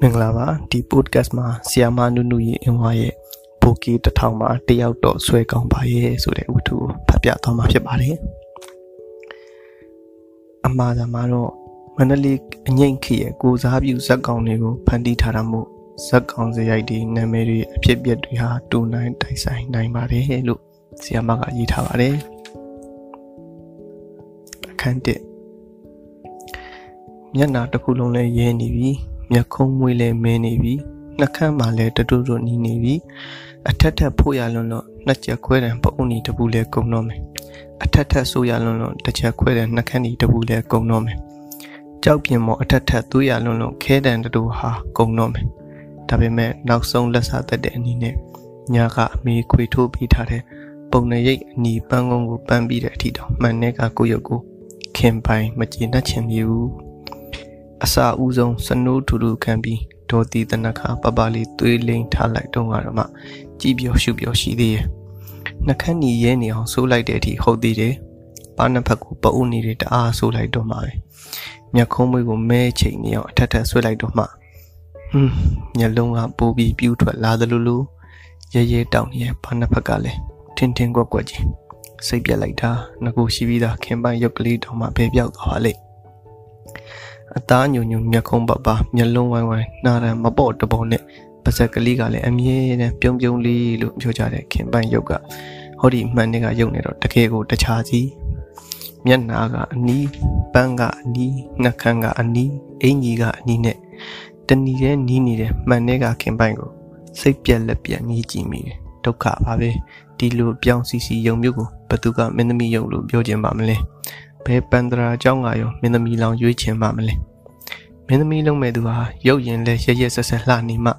မင်္ဂလာပါဒီ podcast မှာဆီယာမနုနုရဲ့အင်ဝါရဲ့ဘိုကီတစ်ထောင်မှာတယောက်တော့ဆွဲကောင်းပါရဲ့ဆိုတဲ့ဝတ္ထုကိုဖတ်ပြသွားမှာဖြစ်ပါတယ်အမှားသာမှာတော့မန္တလေးအငိမ့်ခရဲ့ကိုစားပြုဇက်ကောင်တွေကိုဖန်တီးထားတာမို့ဇက်ကောင်စရိုက်တွေနာမည်တွေအဖြစ်အပျက်တွေဟာတူနိုင်တိုက်ဆိုင်နိုင်ပါတယ်လို့ဆီယာမကရေးထားပါတယ်အခန်း1မျက်နာတစ်ခုလုံးလဲရဲနေပြီ မျက်ခုံးမွေးလဲမဲနေပြီနှကန်းမှလည်းတတူတူနီးနေပြီအထက်ထက်ဖို့ရလွန်းတော့နှစ်ချက်ခွဲတယ်ပအုပ်နီတပူလဲကုံတော့မယ်အထက်ထက်ဆိုးရလွန်းတော့တစ်ချက်ခွဲတယ်နှကန်းနီတပူလဲကုံတော့မယ်ကြောက်ပြင်းမောအထက်ထက်သွေးရလွန်းလို့ခဲတန်တူဟာကုံတော့မယ်ဒါပေမဲ့နောက်ဆုံးလက်စားသက်တဲ့အနေနဲ့ညာကအမေခွေထိုးပြီးထားတဲ့ပုံနေရိပ်အနီပန်းကုန်းကိုပန်းပြီးတဲ့အထိတောင်မှန်တဲ့ကကိုရုပ်ကိုခင်ပိုင်မကျေနပ်ချင်ဘူး အစာဦးဆုံးစနိုးထူထူခံပြီးဒေါ်တီတနခါပပလေးသွေးလိမ်ထားလိုက်တော့ကတော့မှကြည်ပြောရှုပြောရှိသေးရဲ့နှခမ်းညီရဲနေအောင်ဆိုးလိုက်တဲ့အထိဟုတ်သေးတယ်ပါနှစ်ဖက်ကိုပအုပ်နေတဲ့တအားဆိုးလိုက်တော့မှပဲမျက်ခုံးမွေးကိုမဲချိန်နေအောင်အထက်ထက်ဆွဲလိုက်တော့မှဟွန်းမျက်လုံးကပိုးပြီးပြူးထွက်လာသလိုလိုရဲရဲတောင်းနေပါနှစ်ဖက်ကလည်းထင်းထင်းကွက်ကွက်ကြီးစိတ်ပြက်လိုက်တာငကိုရှိပြီးသားခင်ပန်းရုပ်ကလေးတောင်မှဘဲပြောက်သွားပါလေ အသားညုံညုံမျက်ခုံးပပမျက်လုံးဝိုင်းဝိုင်းနာရံမပေါ့တပုံနဲ့ပါဇက်ကလေးကလည်းအမြဲတမ်းပြုံးပြုံးလေးလို့ပြောကြတဲ့ခင်ပန်းရုပ်ကဟောဒီမှန်တဲ့ကရုပ်နေတော့တကယ်ကိုတခြားစီမျက်နာကအနီးပန်းကအနီးနှက်ခမ်းကအနီးအင်ကြီးကအနီးနဲ့တဏီတဲ့နီးနေတဲ့မှန်တဲ့ကခင်ပန်းကိုစိတ်ပြက်လက်ပြက်ညီးကြည့်မိတယ်ဒုက္ခပါပဲဒီလိုပြောင်းစီစီယုံမျိုးကိုဘသူကမင်းသမီးယုံလို့ပြောခြင်းပါမလဲ ဘယ်ပန္တရာအကြောင်းကရောမင်းသမီးလောင်ရွေးချင်ပါမလဲမင်းသမီးလုံးမဲ့သူဟာရုပ်ရင်လဲရရဆက်ဆက်လှနေမှ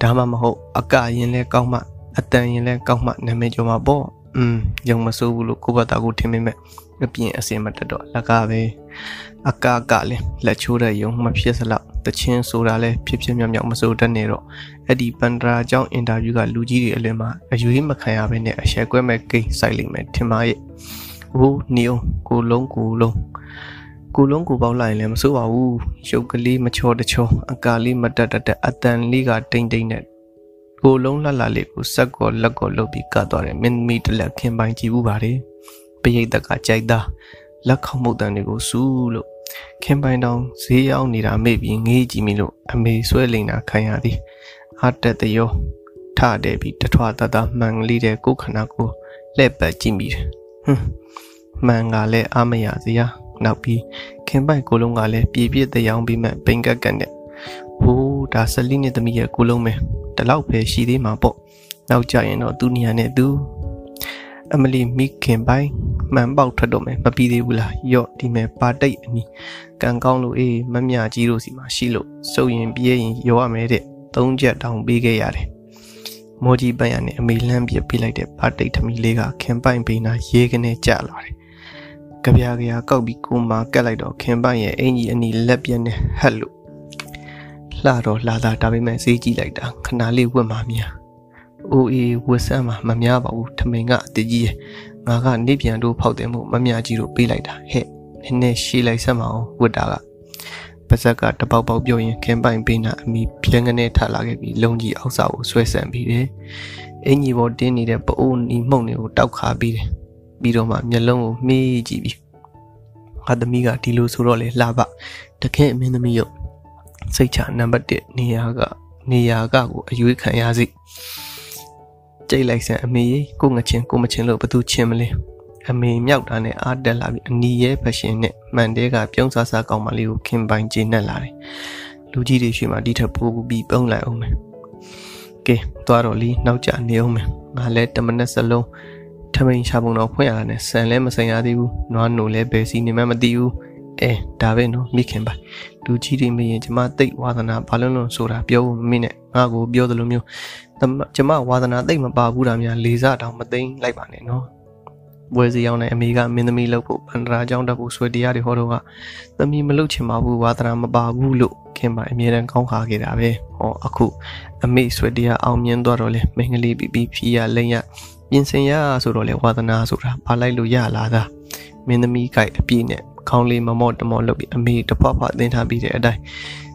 ဒါမှမဟုတ်အကရင်လဲကောင်းမှအတန်ရင်လဲကောင်းမှနာမည်ကျော်မှာပေါ့อืมယုံမစိုးဘူးလို့ကိုဘတာကိုထင်မိမဲ့အပြင်အစင်မတက်တော့လက်ကပဲအကကလည်းလက်ချိုးတဲ့ယုံမဖြစ်စလောက်တချင်းဆိုတာလဲဖြစ်ဖြစ်မြောက်မြောက်မစိုးတတ်နေတော့အဲ့ဒီပန္ဒရာအကြောင်းအင်တာဗျူးကလူကြီးတွေအလင်းမှာအယူမခံရဘဲနဲ့အရှက်ကွဲမဲ့ဂိမ်းဆိုင်လိမ့်မယ်ထင်ပါရဲ့ ဟိုနေအောင်ကိုလုံးကိုလုံးကိုလုံးကိုပေါက်လိုက်ရင်လည်းမစိုးပါဘူးရုပ်ကလေးမချောတချောအကာလေးမတက်တက်အတန်လေးကတိမ့်တိမ့်နဲ့ကိုလုံးလှလှလေးကိုစက်ကောလက်ကောလုပ်ပြီးကတ်သွားတယ်မင်းမီတလက်ခင်ပိုင်ကြည့်ဘူးပါတယ်ပရိသတ်ကကြိုက်တာလက်ခေါမှုတ်တန်တွေကိုစူးလို့ခင်ပိုင်တောင်ဈေးရောက်နေတာမေ့ပြီးငေးကြည့်မိလို့အမေဆွဲလိန်တာခံရသည်အတက်တရောထတဲ့ပြီးတထွားတတမှန်လေးတဲ့ကိုခဏကိုလှည့်ပတ်ကြည့်မိတယ်ဟွန်း မှန်ကလည်းအမရစရာနောက်ပြီးခင်ပိုက်ကိုလုံးကလည်းပြေပြည့်တရားအောင်ပြီးမှဘိန်ကက်ကက်နဲ့ဟိုးဒါဆလီနဲ့သမီးရဲ့ကိုလုံးပဲဒီလောက်ပဲရှိသေးမှာပေါ့နောက်ကြရင်တော့သူ့နေရာနဲ့သူအမလီမိခင်ပိုင်မှန်ပေါက်ထွက်တော့မယ်မပြီးသေးဘူးလားယော့ဒီမဲ့ပါတိတ်အနီကံကောင်းလို့အေးမမြကြီးတို့စီမှာရှိလို့စုပ်ရင်ပြေးရင်ရောရမယ်တဲ့သုံးချက်တောင်ပေးခဲ့ရတယ်မော်ကြီးပန်းရနဲ့အမေလှမ်းပြပြလိုက်တဲ့ပါတိတ်သမီးလေးကခင်ပိုင်ပိနာရေးကနေကြလာတယ် ကြပြားကြရာကောက်ပြီးကိုမာကက်လိုက်တော့ခင်ပိုင်ရဲ့အင်ကြီးအနီလက်ပြက်နဲ့ဟက်လို့လှတော့လှတာဒါပေမဲ့ဈေးကြည့်လိုက်တာခဏလေးဝတ်မှများအိုအေဝတ်ဆမ်းမှာမများပါဘူးထမိန်ကအတကြီးရဲ့ငါကနေပြန်တို့ဖောက်တယ်မို့မများကြီးတို့ပေးလိုက်တာဟဲ့နည်းနည်းရှေးလိုက်ဆက်မအောင်ဝတ်တာကပါဇက်ကတပေါက်ပေါက်ပြောရင်ခင်ပိုင်ပေးနာအမိပြင်းကနေထလာခဲ့ပြီးလုံကြီးအောက်စာကိုဆွဲဆန်ပြီးတယ်အင်ကြီးပေါ်တင်းနေတဲ့ပအိုးနီမှုန့်တွေကိုတောက်ခါပြီးတယ် ပြီးတော့မှမျက်လုံးကိုမေးကြည့်ပြီးငါသမီးကဒီလိုဆိုတော့လေလှပတခင်အမင်းသမီးရုပ်စိတ်ချနံပါတ်1နေရာကနေရာကကိုအရွေးခံရစီကြိတ်လိုက်စံအမေကိုငချင်းကိုမချင်းလို့ဘသူချင်းမလဲအမေမြောက်တာနဲ့အားတက်လာပြီးအနီရဲဖရှင်နဲ့မှန်တဲကပြုံးဆဆကောင်းမလေးကိုခင်ပိုင်ကျင်းနဲ့လာတယ်လူကြီးတွေရှိမှဒီထက်ပိုပြီးပုံလိုက်အောင်မယ်ကဲသွားတော့လီနောက်ကျနေအောင်မယ်ငါလဲတမနက်စလုံး ထမိန်ရှာပုံတော့ဖွင့်ရတာနဲ့ဆန်လဲမဆန်ရသေးဘူးနွားနိုလဲဘယ်စီနေမှမသိဘူးအဲဒါပဲနော်မိခင်ပါလူကြီးတွေမရင်ကျမတိတ်ဝါသနာဘာလို့လို့ဆိုတာပြောဖို့မမိနဲ့ငါကိုပြောသလိုမျိုးကျမဝါသနာတိတ်မပါဘူးတာများလေစားတောင်မသိမ့်လိုက်ပါနဲ့နော်ဘွယ်စီရောက်နေအမေကမင်းသမီးလုပ်ဖို့ဗန္ဒရာကြောင့်တက်ဖို့ဆွေတရားတွေဟောတော့ကသမီးမလုပ်ချင်ပါဘူးဝါသနာမပါဘူးလို့ခင်ဗျအမြဲတမ်းကောင်းခါခဲ့တာပဲဟောအခုအမေဆွေတရားအောင်မြင်သွားတော့လေမင်္ဂလိပြီးပြီးဖြီးရလိမ့်ရ ပြင်ဆင်ရဆိုတော့လေဝါသနာဆိုတာဘာလိုက်လို့ရလာတာမင်းသမီးကြိုက်အပြည့်နဲ့ခေါင်းလေးမမော့တမော့လုပ်ပြီးအမေတဖွားဖွားသင်ထားပြီးတဲ့အတိုင်း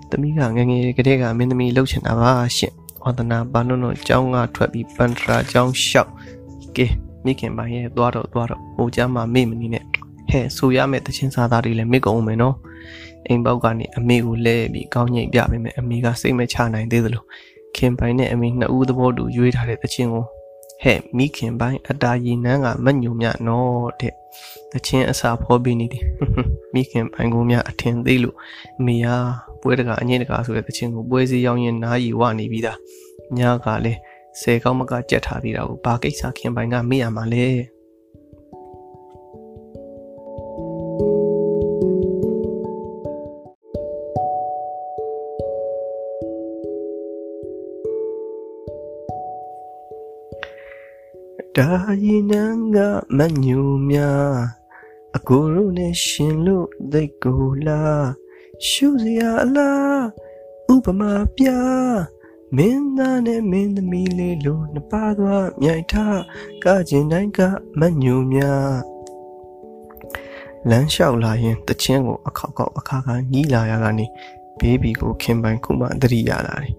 တသမီးကငငယ်ကလေးကမင်းသမီးလှုပ်ချင်တာပါရှင်ဝါသနာဘာနုံတို့ကျောင်းကထွက်ပြီးပန်ထရာကျောင်းလျှောက်ကဲမိခင်ပိုင်ရဲ့သွားတော့သွားတော့ဟိုကြမှာမေ့မနေနဲ့ဟဲ့ဆိုရမယ့်တချင်းစားသားတွေလည်းမေ့ကုန်မယ်နော်အိမ်ပေါက်ကနေအမေကိုလဲပြီးကောင်းညိတ်ပြပေးမယ်အမေကစိတ်မချနိုင်သေးသလိုခင်ပိုင်နဲ့အမေနှစ်ဦးသဘောတူရွေးထားတဲ့တချင်းကို ဟဲ့မိခင်ပိုင်အတာရီနန်းကမညုံမြနော်တဲ့တချင်းအစာဖောပြီးနေတယ်မိခင်ပိုင်ကိုများအထင်သေးလို့အမေကပွဲတကအငိမ့်တကာဆိုတဲ့တချင်းကိုပွဲစည်းရောက်ရင်နားရီဝနေပြီးသားညကလည်းဆယ်ကောင်းမကကြက်ထားသေးတာကိုဘာကိစ္စခင်ပိုင်ကမေ့ရမှာလဲ ဒါရင်နန်းကမညူများအကိုတို့နဲ့ရှင်လို့သိတ်ကိုလားရှုစရာအလားဥပမာပြမင်းသားနဲ့မင်းသမီးလေးလိုနှစ်ပါးသွားမြိုက်ထားကကျင်တိုင်းကမညူများလမ်းလျှောက်လာရင်တချင်းကိုအခောက်ခောက်အခါခါညီးလာရကနေဘေးဘီကိုခင်ပိုင်ခုမှသတိရလာတယ်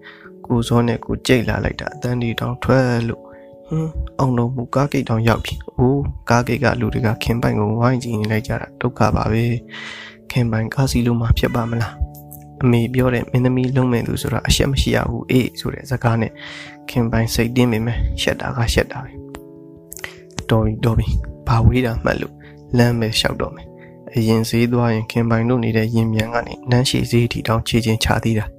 ကိုစောနဲ့ကိုကြိတ်လာလိုက်တာအတန်းဒီတောင်ထွက်လို့ ဟင်းအောင်တော်မူကားဂိတ်တောင်ရောက်ပြီ။အိုးကားဂိတ်ကလူတွေကခင်ပိုင်ကိုဝိုင်းကြည့်နေလိုက်ကြတာဒုက္ခပါပဲ။ခင်ပိုင်ကားစီလိုမှဖြစ်ပါမလား။အမေပြောတဲ့မင်းသမီးလုံးမဲ့သူဆိုတာအရှက်မရှိရဘူးအေးဆိုတဲ့စကားနဲ့ခင်ပိုင်စိတ်တင်းမိမယ်ရှက်တာကရှက်တာပဲ။တော်ပြီတော်ပြီ။ဘာဝေးတာမှတ်လို့လမ်းပဲလျှောက်တော့မယ်။အရင်ဈေးသွားရင်ခင်ပိုင်တို့နေတဲ့ရင်မြန်ကနေနန်းရှိဈေးထီတောင်ခြေချင်းချသေးတာ။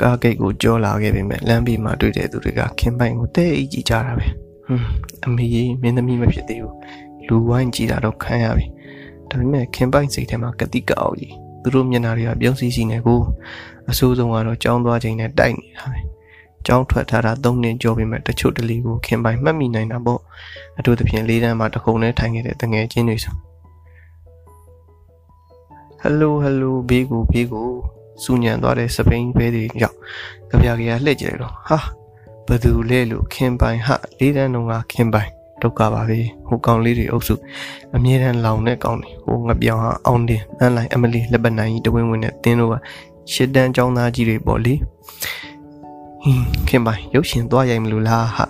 ကားဂိတ်ကိုကြောလာခဲ့ပေမဲ့လမ်းဘေးမှာတွေ့တဲ့သူတွေကခင်ပိုင်ကိုတဲ့အိတ်ကြည့်ကြတာပဲဟွန်းအမေကြီးမင်းသမီးမဖြစ်သေးဘူးလူဝိုင်းကြည့်တာတော့ခံရပြီဒါပေမဲ့ခင်ပိုင်စိတ်ထဲမှာကတိကအောက်ကြီးသူတို့မျက်နှာတွေကပြုံးစီစီနေကိုအဆိုးဆုံးကတော့ကြောင်းသွားချိန်နဲ့တိုက်နေတာပဲကြောင်းထွက်ထားတာ၃နှစ်ကျော်ပြီမဲ့တချို့တလီကိုခင်ပိုင်မှတ်မိနိုင်တာပေါ့အထူးသဖြင့်လေးတန်းမှာတခုံနဲ့ထိုင်ခဲ့တဲ့တငယ်ချင်းတွေဆိုဟယ်လိုဟယ်လိုဘေးကိုဘေးကို စူညံသွားတဲ့စပိန်ဘဲတွေရောက်ကြပြကြရလှည့်ကြတယ်တော့ဟာဘသူလဲလို့ခင်ပိုင်ဟာလေးတန်းလုံးကခင်ပိုင်ဒုက္ခပါပဲဟိုကောင်လေးတွေအုပ်စုအမြဲတမ်းလောင်တဲ့ကောင်တွေဟိုငပြောင်ဟာအောင်တင်တန်းလိုက်အမလီလက်ပနိုင်ကြီးတဝင်းဝင်းနဲ့တင်းတို့ကရှစ်တန်းចောင်းသားကြီးတွေပေါ့လေဟင်းခင်ပိုင်ရုပ်ရှင်သွားရိုက်မလို့လားဟာ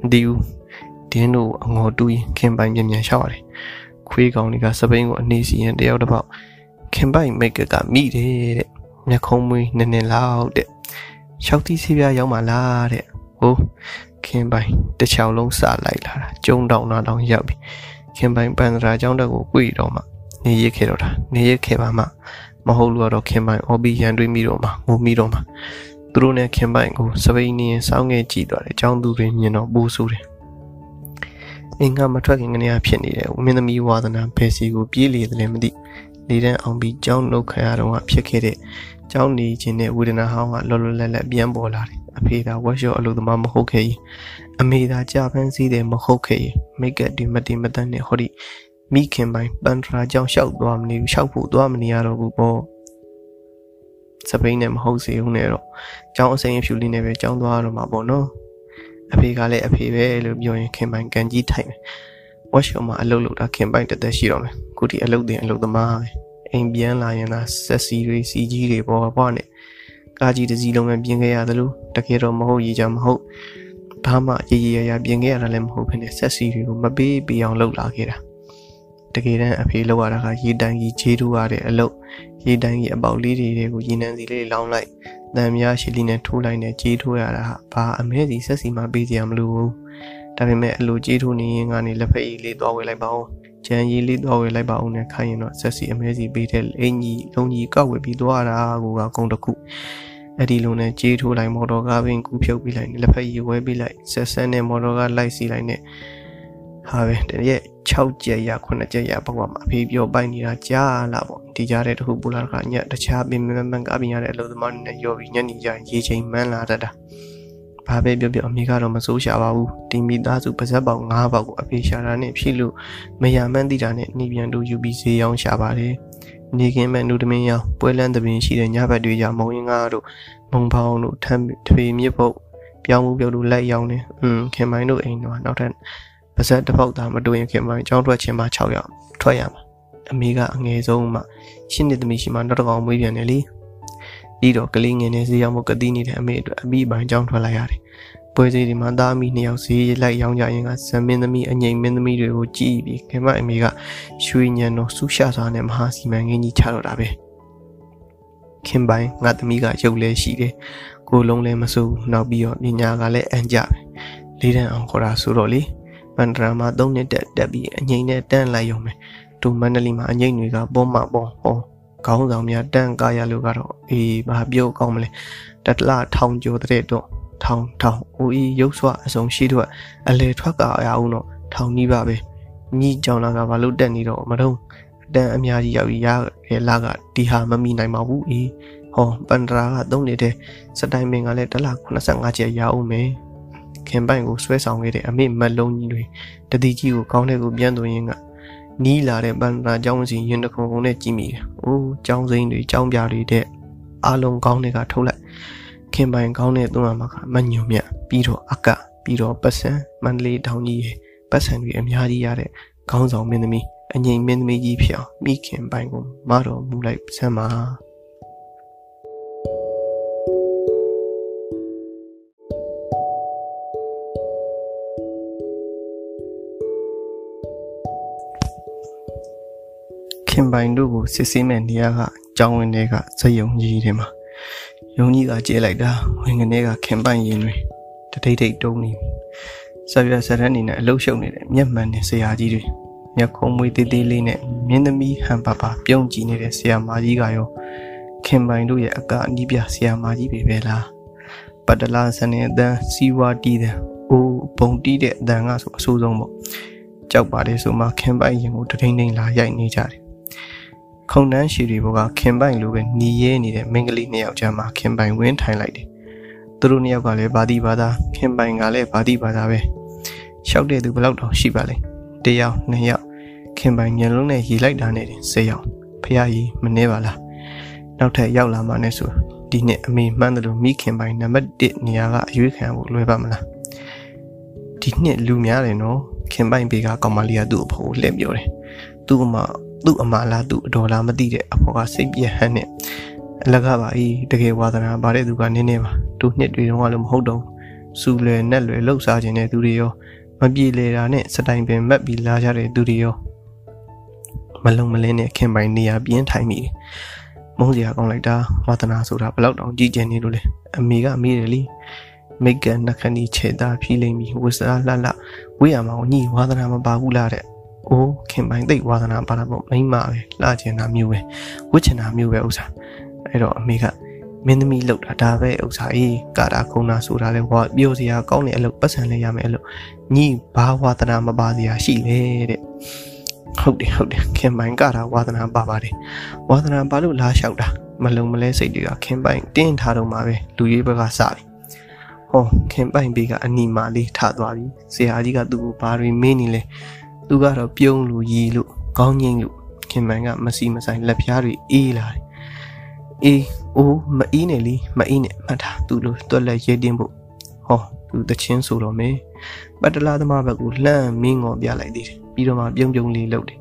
မသိဘူးတင်းတို့အငေါ်တူးရင်ခင်ပိုင်ပြန်ပြန်ရှောက်ရတယ်ခွေးကောင်တွေကစပိန်ကိုအနေစီရင်တယောက်တစ်ပေါက် ခင်ပိုက်မိတ်ကကမိတယ်တဲ့မျက်ခုံးမွေးနည်းနည်းလောက်တဲ့ရှောက်သီးစီးပြားရောက်မှလားတဲ့ဟိုခင်ပိုင်တစ်ချောင်းလုံးစလိုက်လာတာကျုံတောင်နာတောင်ရောက်ပြီခင်ပိုင်ပန်ဒရာကျောင်းတက်ကိုကြွေတော့မှနေရခဲ့တော့တာနေရခဲ့ပါမှမဟုတ်လို့တော့ခင်ပိုင်အော်ဘီရန်တွေးမိတော့မှငိုမိတော့မှသူတို့နဲ့ခင်ပိုင်ကိုစပိန်နေစောင်းငယ်ကြည့်သွားတယ်ကျောင်းသူတွေမြင်တော့ပူဆူတယ်အင်္ဂါမထွက်ခင်ကနေရဖြစ်နေတယ်ဝင်းသမီးဝါသနာဘယ်စီကိုပြေးလေတယ်လည်းမသိ နေတန်းအောင်ပြီးကြောင်းနှုတ်ခံရတော့ဖြစ်ခဲ့တဲ့ကြောင်းနေခြင်းနဲ့ဝေဒနာဟောင်းကလောလောလတ်လတ်ပြန်ပေါ်လာတယ်အဖေသာဝက်ရှော့အလုပ်သမားမဟုတ်ခဲ့ရင်အမေသာကြာဖန်းစည်းတယ်မဟုတ်ခဲ့ရင်မိတ်ကပ်ဒီမတင်မတန်နဲ့ဟောဒီမိခင်ပိုင်းပန်ထရာကြောင်းလျှောက်သွားမနေဘူးလျှောက်ဖို့သွားမနေရတော့ဘူးပေါ့စပိန်နဲ့မဟုတ်စေဦးနဲ့တော့ကျောင်းအစိမ်းအဖြူလေးနဲ့ပဲကျောင်းသွားရတော့မှာပေါ့နော်အဖေကလည်းအဖေပဲလို့ပြောရင်ခင်ပိုင်ကန်ကြီးထိုက်မယ် ဝက်ရှော့မှာအလုပ်လုပ်တာခင်ပိုင်တသက်ရှိတော့မယ်ခုဒီအလုပ်တင်အလုပ်သမားပဲအိမ်ပြန်လာရင်သာဆက်စီတွေစီကြီးတွေပေါ်ပွားနဲ့ကားကြီးတစ်စီးလုံးပဲပြင်ခဲ့ရသလိုတကယ်တော့မဟုတ်ရေးကြမဟုတ်ဘာမှရေရေရရပြင်ခဲ့ရတာလည်းမဟုတ်ဘဲနဲ့ဆက်စီတွေကိုမပေးပြအောင်လုပ်လာခဲ့တာတကယ်တမ်းအဖေလောက်ရတာကရေတန်းကြီးခြေထိုးရတဲ့အလုပ်ရေတန်းကြီးအပေါက်လေးတွေကိုရေနံစီလေးလောင်းလိုက်တံများရှည်လေးနဲ့ထိုးလိုက်နဲ့ခြေထိုးရတာဟာဘာအမဲစီဆက်စီမှပေးကြရမလို့ဘူး ဒါပေမဲ့အလိုကြီးထိုးနေရင်ကနေလက်ဖက်ရည်လေးသွားဝယ်လိုက်ပါဦးကြံရည်လေးသွားဝယ်လိုက်ပါဦးနဲ့ခိုင်းရင်တော့ဆက်စီအမဲစီပေးတဲ့အင်ကြီးလုံးကြီးကောက်ဝယ်ပြီးသွားတာကိုကကုံတစ်ခုအဲ့ဒီလိုနဲ့ကြေးထိုးလိုက်မော်တော်ကားပင်ကူဖြုတ်ပြီးလိုက်လက်ဖက်ရည်ဝဲပြီးလိုက်ဆက်ဆက်နဲ့မော်တော်ကားလိုက်စီလိုက်နဲ့ဟာပဲတရက်6ကြက်ရ9ကြက်ရပေါ့ကွာအဖေပြောပိုက်နေတာကြားလာပေါ့ဒီကြားတဲ့တခုပူလာကညတခြားပင်မမန်ကားပင်ရတဲ့အလုပ်သမားတွေနဲ့ရောပြီးညနေကျရင်ရေချိန်မှန်းလာတတ်တာ ဘာပဲပြောပြောအမေကတော့မစိုးရှာပါဘူးဒီမိသားစုပါဇက်ပေါင်၅ပေါက်ကိုအဖေရှာတာနဲ့ဖြစ်လို့မရမှန်းသိတာနဲ့နေပြန်တူယူပြီးဈေးရောင်းရှာပါတယ်နေကင်းမဲ့နုတမင်းရောင်ပွဲလန်းသပင်ရှိတဲ့ညဘက်တွေကြမုံရင်ကားတို့မုံဖောင်းတို့ထမ်းထွေမြစ်ပုတ်ပြောင်းမှုပြုတ်တို့လက်ရောင်းနေอืมခင်မိုင်းတို့အိမ်တော့နောက်ထပ်ပါဇက်တစ်ပေါက်သားမတွေ့ရင်ခင်မိုင်းကြောင်းထွက်ချင်းမှ6ရောက်ထွက်ရမှာအမေကအငယ်ဆုံးမှရှင်းနေသမီးရှိမှနောက်တစ်ကောင်မွေးပြန်တယ်လေ ပြီးတော့ကလေးငယ်နဲ့ဈေးရောက်မှုကတိနေတဲ့အမေအတွက်အမိပိုင်းကြောင်းထွက်လိုက်ရတယ်ပွဲစီဒီမှာသားအမိနှစ်ယောက်ဈေးလိုက်ရောင်းကြရင်ကဇမင်းသမီးအငိမ်မင်းသမီးတွေကိုကြည့်ပြီးခင်မအမေကရွှေညံတော်ဆူရှာစွာနဲ့မဟာစီမံကိန်းကြီးချတော့တာပဲခင်ပိုင်ငါသမီးကရုပ်လဲရှိတယ်ကိုလုံးလည်းမစိုးနောက်ပြီးတော့ပညာကလည်းအန်ကြပဲလေးတန်းအောင်ခေါ်တာဆိုတော့လေမန္တရာမှာ၃နှစ်တက်တက်ပြီးအငိမ်နဲ့တန်းလိုက်ရုံပဲဒူမန္တလီမှာအငိမ်တွေကပေါ်မှာပေါ်ဟော ခေါင်းဆောင်များတန်းကားရလို့ကတော့အေးဘာပြောကောင်းမလဲတတလထောင်ကျော်တဲ့တော့ထောင်ထောင်အိုအီရုပ်ဆွအစုံရှိတော့အလေထွက်ကရအောင်တော့ထောင်နီးပါပဲညီကြောင်လာကဘာလို့တက်နေတော့မတော့တန်အများကြီးရောက်ရရလာကဒီဟာမမိနိုင်ပါဘူးအေးဟောပန္ဒရာကသုံးနေတဲ့စတိုင်မင်ကလည်းတစ်လ85ကျပ်ရအောင်မယ်ခင်ပိုင်ကိုဆွဲဆောင်ခဲ့တဲ့အမေမက်လုံးကြီးတွေတတိကြီးကိုကောင်းတဲ့ကိုပြန်သွင်းရင်းက နီးလာတဲ့ပန္ဒရာကျောင်းစီရင်တခုံခုံနဲ့ကြည့်မိတယ်။အိုးကျောင်းစိမ်းတွေကျောင်းပြတွေတဲ့အားလုံးကောင်းတဲ့ကထုတ်လိုက်ခင်ပိုင်ကောင်းတဲ့သွန်းမှာကမညုံမြပြီးတော့အကပြီးတော့ပတ်စံမန္တလေးတောင်ကြီးရဲ့ပတ်စံတွေအများကြီးရတဲ့ခေါင်းဆောင်မင်းသမီးအငိမ်မင်းသမီးကြီးဖြစ်အောင်မိခင်ပိုင်ကိုမတော်မူလိုက်စမ်းပါ ခင်ပိုင်တို့ကိုစစ်ဆေးမဲ့နေရာကကျောင်းဝင်တွေကဇယုံကြီးတွေမှာယုံကြီးကကျဲလိုက်တာဝင်ကနေကခင်ပိုင်ရင်တွေတထိတ်ထိတ်တုံးနေဆပ်ရဆရက်နေနဲ့အလုရှုံနေတဲ့မျက်မှန်နဲ့ဆရာကြီးတွေမျက်ခုံးမွေးသေးသေးလေးနဲ့မြင်းသမီးဟန်ပါပါပြုံးကြည့်နေတဲ့ဆရာမကြီးကရောခင်ပိုင်တို့ရဲ့အကအနီးပြဆရာမကြီးပဲပဲလားပတလာစနေအတန်းစီဝါတီးတဲ့အိုးဘုံတီးတဲ့အတန်းကဆိုအဆိုးဆုံးပေါ့ကြောက်ပါတယ်ဆိုမှခင်ပိုင်ရင်ကိုတထိန်ထိန်လာရိုက်နေကြတယ် ခုံတန်းရှည်တွေဘောကခင်ပိုင်လိုပဲหนีရဲနေတဲ့မိန်းကလေးနှစ်ယောက်ကြားမှာခင်ပိုင်ဝင်းထိုင်လိုက်တယ်သူတို့နှစ်ယောက်ကလည်းဘာတိဘာသာခင်ပိုင်ကလည်းဘာတိဘာသာပဲရှောက်တဲ့သူဘယ်လောက်တောင်ရှိပါလဲတယောက်နှစ်ယောက်ခင်ပိုင်မျက်လုံးနဲ့ရီလိုက်တာနဲ့တင်ဆေးယောက်ဖះကြီးမနှဲပါလားနောက်ထပ်ရောက်လာမှနဲ့ဆိုဒီနှစ်အမေမှန်းတယ်လို့မိခင်ပိုင်နံပါတ်1နေရာကအရွေးခံဖို့လွယ်ပါမလားဒီနှစ်လူများတယ်နော်ခင်ပိုင်ပေကကောင်မလေးကသူ့အဖို့လှည့်ပြောတယ်သူ့အမ သူ့အမလားသူ့အတော်လားမသိတဲ့အဖေကစိတ်ပြဟန်းနဲ့အလကားပါဤတကယ်ဝါသနာပါတဲ့သူကနင်းနေပါသူနှစ်တွေတော့လည်းမဟုတ်တော့စူလွယ်နဲ့လွယ်လှုပ်ရှားခြင်းတဲ့သူတွေရောမပြေလေတာနဲ့စတိုင်ပင်မက်ပြီးလာကြတဲ့သူတွေရောမလုံမလင်းနဲ့ခင်ပိုင်နေရပြင်းထိုင်မိတယ်မုန်းစရာကောင်းလိုက်တာဝါသနာဆိုတာဘလောက်တောင်ကြည်ကျင်နေလို့လဲအမေကမေးတယ်လीမိတ်ကနှခဏီခြေသားဖြီးလိမ့်ပြီးဝစရာလှလှဝေးရမှာကိုညီဝါသနာမပါဘူးလားတဲ့ အိုးခင်ပိုင်သိဝါသနာပါတာပေါ့မိမပဲလှကျင်တာမျိုးပဲဝတ်ချင်တာမျိုးပဲဥစ္စာအဲ့တော့အမေကမင်းသမီးလောက်တာဒါပဲဥစ္စာအေးကာတာခုံတာဆိုတာလဲဝါပြောစရာကောင်းတဲ့အလုပ်ပတ်စံလဲရမယ်အဲ့လိုညီဘာဝါသနာမပါစရာရှိလေတဲ့ဟုတ်တယ်ဟုတ်တယ်ခင်ပိုင်ကတာဝါသနာပါပါတယ်ဝါသနာပါလို့လာလျှောက်တာမလုံမလဲစိတ်တွေကခင်ပိုင်တင်းထားတော့မှာပဲလူကြီးဘက်ကစပြီဟောခင်ပိုင်ဘေးကအနီမာလေးထသွားပြီဆရာကြီးကသူ့ကိုဘာတွေမင်းနေလဲ သူကတော့ပြုံးလို့ရီလို့ကောင်းငိမ့်လို့ခင်မန်ကမစီမဆိုင်လက်ပြားတွေအေးလာတယ်အေးအိုးမအီးနဲ့လीမအီးနဲ့မှတ်တာသူ့လိုတွက်လက်ရဲတင်းဖို့ဟောသူတချင်းဆိုတော့မယ်ပတလာသမားဘက်ကိုလှမ်းမင်းငေါ်ပြလိုက်သေးတယ်ပြီးတော့မှပြုံးပြုံးလေးလှုပ်တယ်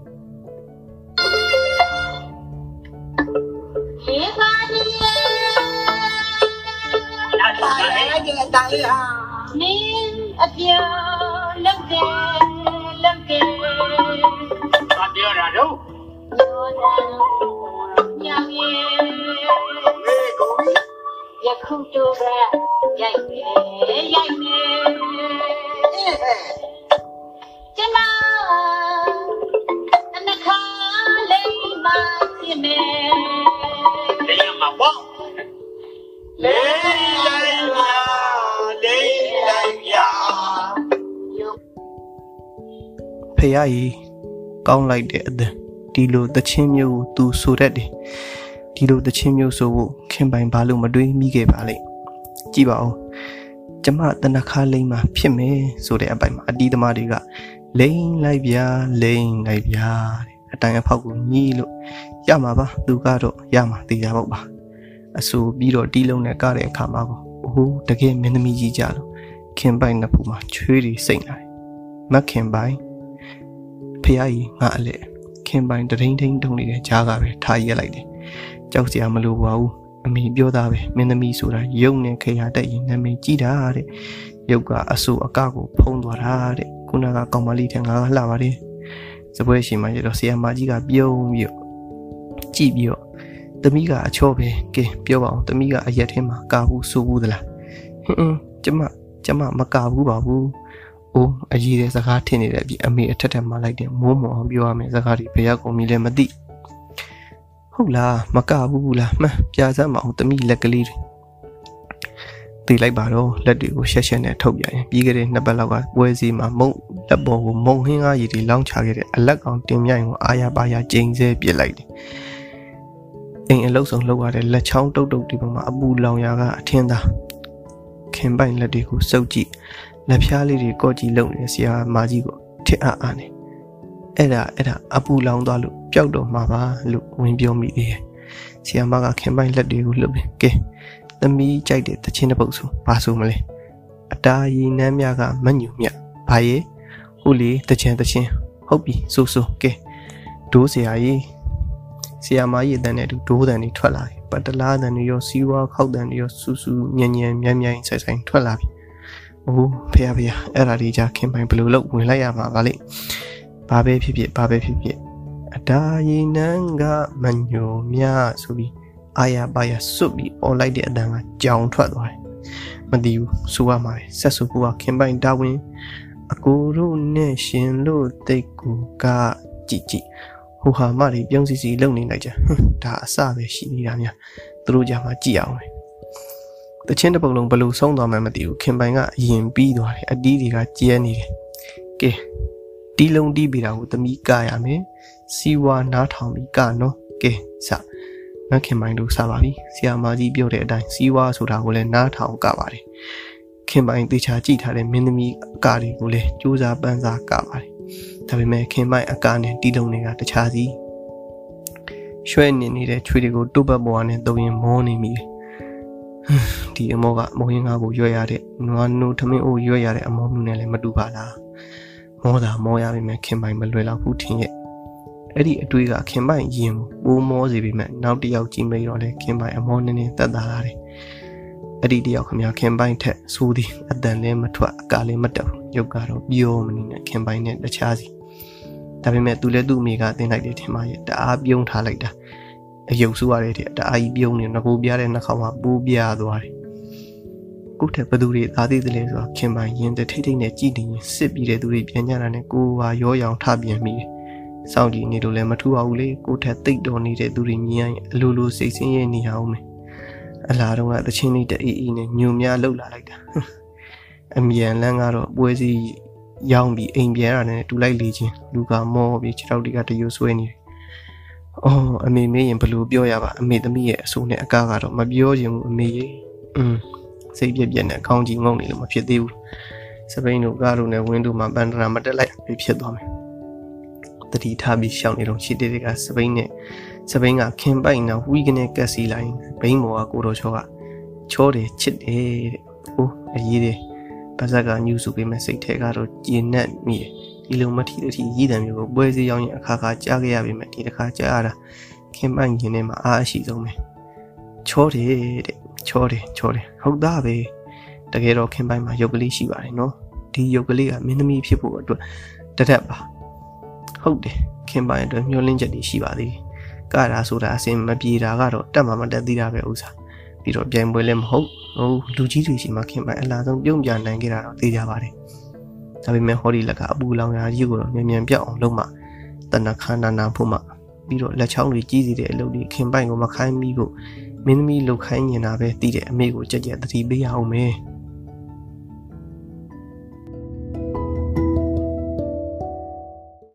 မင်းအပြောင်းလုပ်တယ် လုပ်တယ်ဘာပြောတာတော့ပြောတာညောင်ရဲ့မေကိုယခုတို့ကရိုက်နေရိုက်နေကျွန်တော်အနခါလေးမဖြစ်မယ်လေးမပေါ့လေးလိုက် ဖះကြီးကောင်းလိုက်တဲ့အသံဒီလိုသချင်းမျိုးကိုသူဆိုတတ်တယ်ဒီလိုသချင်းမျိုးဆိုဖို့ခင်ပိုင်ဘာလို့မတွေးမိခဲ့ပါလိမ့်ကြည့်ပါဦးကျမတနခါလိမ့်မှာဖြစ်မယ်ဆိုတဲ့အပိုင်မှာအတီးသမားတွေကလိမ့်လိုက်ဗျာလိမ့်လိုက်ဗျာတဲ့အတိုင်အဖောက်ကိုညီးလို့ရမှာပါသူကတော့ရမှာတေးရပေါ့ပါအဆူပြီးတော့တီးလုံးနဲ့ကတဲ့အခါမှာကိုအိုးတကယ်မင်းသမီးကြီးကြလို့ခင်ပိုင်နှစ်ဖူမှာချွေးတွေစိတ်လာတယ်မခင်ပိုင် ဖះကြီးငါအလက်ခင်ပိုင်တထိန်ထိန်တုံနေတဲ့ကြားကပဲထားရက်လိုက်တယ်ကြောက်စရာမလိုပါဘူးအမေပြောတာပဲမင်းသမီးဆိုတာရုပ်နဲ့ခေယာတက်ရင်နာမည်ကြီးတာတဲ့ရုပ်ကအဆူအကကိုဖုံးသွားတာတဲ့ခုနကကောင်မလေးထင်ငါကလှပါတယ်စပွဲရှင်မှာကျတော့ဆီယမ်မာကြီးကပြုံးပြီးတော့ကြည့်ပြီးတော့သမီးကအချော့ပဲကဲပြောပါအောင်သမီးကအရက်ထဲမှာကာဘူးစူဘူးသလားဟင်းအင်းကျမကျမမကာဘူးပါဘူး အိုးအကြီးတဲ့စကားထင်နေတဲ့အပြင်အမေအထက်ထက်မှလိုက်တယ်မိုးမောင်ပြောရမယ်စကားတွေဘယ်ရောက်ကုန်ပြီလဲမသိဟုတ်လားမကဘူးလားမှန်ပြာစမ်းမအောင်သမီးလက်ကလေးတွေသိလိုက်ပါတော့လက်တွေကိုရှက်ရှက်နဲ့ထုတ်ပြရင်ပြီးခဲ့တဲ့နှစ်ပတ်လောက်ကပွဲစီမှာမုံလက်ပေါ်ကိုမုံဟင်းကားရည်တွေလောင်းချခဲ့တဲ့အလက်ကောင်တင်မြိုင်ကိုအာရပါရကျိန်ဆဲပစ်လိုက်တယ်အိမ်အလုတ်ဆောင်လောက်ရတဲ့လက်ချောင်းတုတ်တုတ်ဒီပေါ်မှာအပူလောင်ရာကအထင်းသားခင်ပိုင်လက်တွေကိုစုပ်ကြည့် လက်ဖြားလေးတွေကော့ကြည့်လုံနေတဲ့ဆရာမကြီးကိုထစ်အားအားနေအဲ့ဒါအဲ့ဒါအပူလောင်သွားလို့ပျောက်တော့မှာပါလို့ဝင်ပြောမိသေးတယ်ဆရာမကခင်ပိုင်လက်တွေကိုလှုပ်တယ်ကဲသမီးကြိုက်တဲ့တချင်းတစ်ပုတ်ဆိုဘာဆိုမလဲအတားရီနမ်းမြကမညူမြဘာရဲ့ဟုတ်လေတချင်းတချင်းဟုတ်ပြီဆိုဆိုကဲဒိုးဆရာကြီးဆရာမကြီးအတန်းနဲ့အတူဒိုးတန်တွေထွက်လာတယ်ပတ်တလားတန်တွေရောစီးဝါခောက်တန်တွေရောစူးစူးညံ့ညံ့မြိုင်မြိုင်ဆိုင်ဆိုင်ထွက်လာပြီ အိုးဖေဖေအဲ့ဒါဒီကြခင်ပိုင်ဘယ်လိုလုပ်ဝင်လိုက်ရမှာပါလိဘာပဲဖြစ်ဖြစ်ဘာပဲဖြစ်ဖြစ်အတားရီနန်းကမညိုမြဆိုပြီးအာရပါရစွတ်ပြီးអော်လိုက်တဲ့အတန်ကကြောင်ထွက်သွားတယ်မသိဘူးဆိုရမှာပဲဆက်စုကူကခင်ပိုင်တာဝန်အကိုတို့နဲ့ရှင်လို့တိတ်ကူကကြည်ကြည်ဟိုဟာမတွေပြုံးစီစီလုံနေလိုက်ကြဒါအစပဲရှိနေတာများသူတို့ကြမှာကြည်အောင်ပဲ တချင်းတစ်ပုတ်လုံးဘလို့ဆုံးသွားမှမသိဘူးခင်ပိုင်ကအရင်ပြီးသွားတယ်အတီးတွေကကျဲနေတယ်ကဲတီးလုံးတီးပြီးတာကိုသမီးကရမယ်စီဝါနားထောင်ပြီးကနော်ကဲစမခင်ပိုင်တို့စပါပြီဆီယာမာကြီးပြောတဲ့အတိုင်းစီဝါဆိုတာကိုလည်းနားထောင်ကပါတယ်ခင်ပိုင်တေချာကြည့်ထားတဲ့မင်းသမီးအကာတွေကိုလည်းစူးစမ်းပန်းစားကပါတယ်ဒါပေမဲ့ခင်ပိုင်အကာနဲ့တီးလုံးတွေကတခြားစီရွှဲနေနေတဲ့ချွေတွေကိုတုတ်ပတ်ပေါ်ကနေတုံရင်မောနေမိတယ် ဒီအမောကမုံရင်ကားကိုရွက်ရတဲ့နွားနိုးထမင်းအိုးရွက်ရတဲ့အမောမျိုးနဲ့လည်းမတူပါလားမောတာမောရပြီမဲ့ခင်ပိုင်မလွယ်တော့ဘူးထင်ရဲ့အဲ့ဒီအတွေးကခင်ပိုင်ရင်ပိုးမောစေပြီမဲ့နောက်တစ်ယောက်ကြည့်မိတော့လေခင်ပိုင်အမောနည်းနည်းတက်တာလာတယ်အဲ့ဒီတယောက်ခမခင်ပိုင်ထက်ဆိုးသည်အတန်လည်းမထွက်အကာလည်းမတက်ဘူးရုပ်ကတော့ပြောမနေနဲ့ခင်ပိုင်နဲ့တခြားစီဒါပေမဲ့သူလည်းသူ့အမိကတင်လိုက်တယ်ထင်ပါရဲ့တအားပြုံးထားလိုက်တာ အယုတ်ဆူရတဲ့တအားကြီးပြုံးနေငကိုပြားတဲ့နှာခေါင်းမှာပူးပြားသွားတယ်ကိုထက်ဘသူတွေသားသေးတယ်လဲဆိုတော့ခင်ပိုင်ရင်တထိတ်ထိတ်နဲ့ကြည်နေရင်စစ်ပြီးတဲ့သူတွေပြန်ကြတာနဲ့ကိုဟာရောရောင်ထပြန်မိတယ်စောင့်ကြည့်နေလို့လည်းမထူပါဘူးလေကိုထက်တိတ်တော်နေတဲ့သူတွေမြင်ရင်အလိုလိုစိတ်ဆင်းရဲနေအောင်မယ်အလားတော့ကတချင်းလေးတအေးအေးနဲ့ညုံများလှုပ်လာလိုက်တာအမြန်လန်းကတော့ပွဲစီရောင်းပြီးအိမ်ပြန်ရတဲ့တူလိုက်လေချင်းလူကမောပြီးခြေထောက်တွေကတယူဆွဲနေတယ်။ အော်အမေမေးရင်ဘယ်လိုပြောရပါအမေသမီးရဲ့အဆိုးနဲ့အကားကတော့မပြောချင်ဘူးအမေရေ။อืมစိတ်ပြက်ပြက်နဲ့အကောင်းကြီးငုံနေလို့မဖြစ်သေးဘူး။စပိန်တို့ကားတို့နဲ့ဝင်းတို့မှာပန်ဒရာမတက်လိုက်ပြီးဖြစ်သွားမယ်။တတိထားပြီးရှောင်းနေတော့ချစ်တဲ့ကစပိန်နဲ့စပိန်ကခင်ပိုက်နာဝီကနေကက်စီလိုက်ဘိန်းမော်ကကိုတော်ချောကချောတယ်ချစ်တယ်တဲ့။အိုးအရေးတယ်ပါဇက်ကညူစုပေးမဲ့စိတ်ထဲကတော့ကျဉ်နဲ့မိတယ် ဒီလိုမထီတထီရည်တံမျိုးကိုပွဲစီရောက်ရင်အခါခါကြားခဲ့ရပေမဲ့ဒီတစ်ခါကြားရတာခင်ပိုင်ရင်ထဲမှာအားအရှိဆုံးပဲချောတယ်တဲ့ချောတယ်ချောတယ်ဟုတ်သားပဲတကယ်တော့ခင်ပိုင်မှာရုပ်ကလေးရှိပါတယ်နော်ဒီရုပ်ကလေးကမင်းသမီးဖြစ်ဖို့အတွက်တရက်ပါဟုတ်တယ်ခင်ပိုင်အတွက်မျောလင်းချက်တွေရှိပါသေးတယ်ကတာဆိုတာအစင်မပြေတာကတော့တက်မှမတက်သေးတာပဲဥစားပြီးတော့ပြိုင်ပွဲလည်းမဟုတ်ဟိုလူကြီးတွေရှိမှခင်ပိုင်အလားဆုံးပြုံးပြနိုင်ခဲ့တာတော့သိကြပါတယ် ဒါပေမဲ့ဟောဒီလက်ကအပူလောင်ရာကြီးကိုတော့မြန်မြန်ပြောက်အောင်လုပ်မှတဏခန္ဓာနာဖို့မှပြီးတော့လက်ချောင်းတွေကြီးစီတဲ့အလုပ်တွေခင်ပိုင်ကိုမခိုင်းမိဖို့မင်းသမီးလှုပ်ခိုင်းနေတာပဲတည်တဲ့အမေကိုကြက်ကြက်သတိပေးရအောင်မယ်။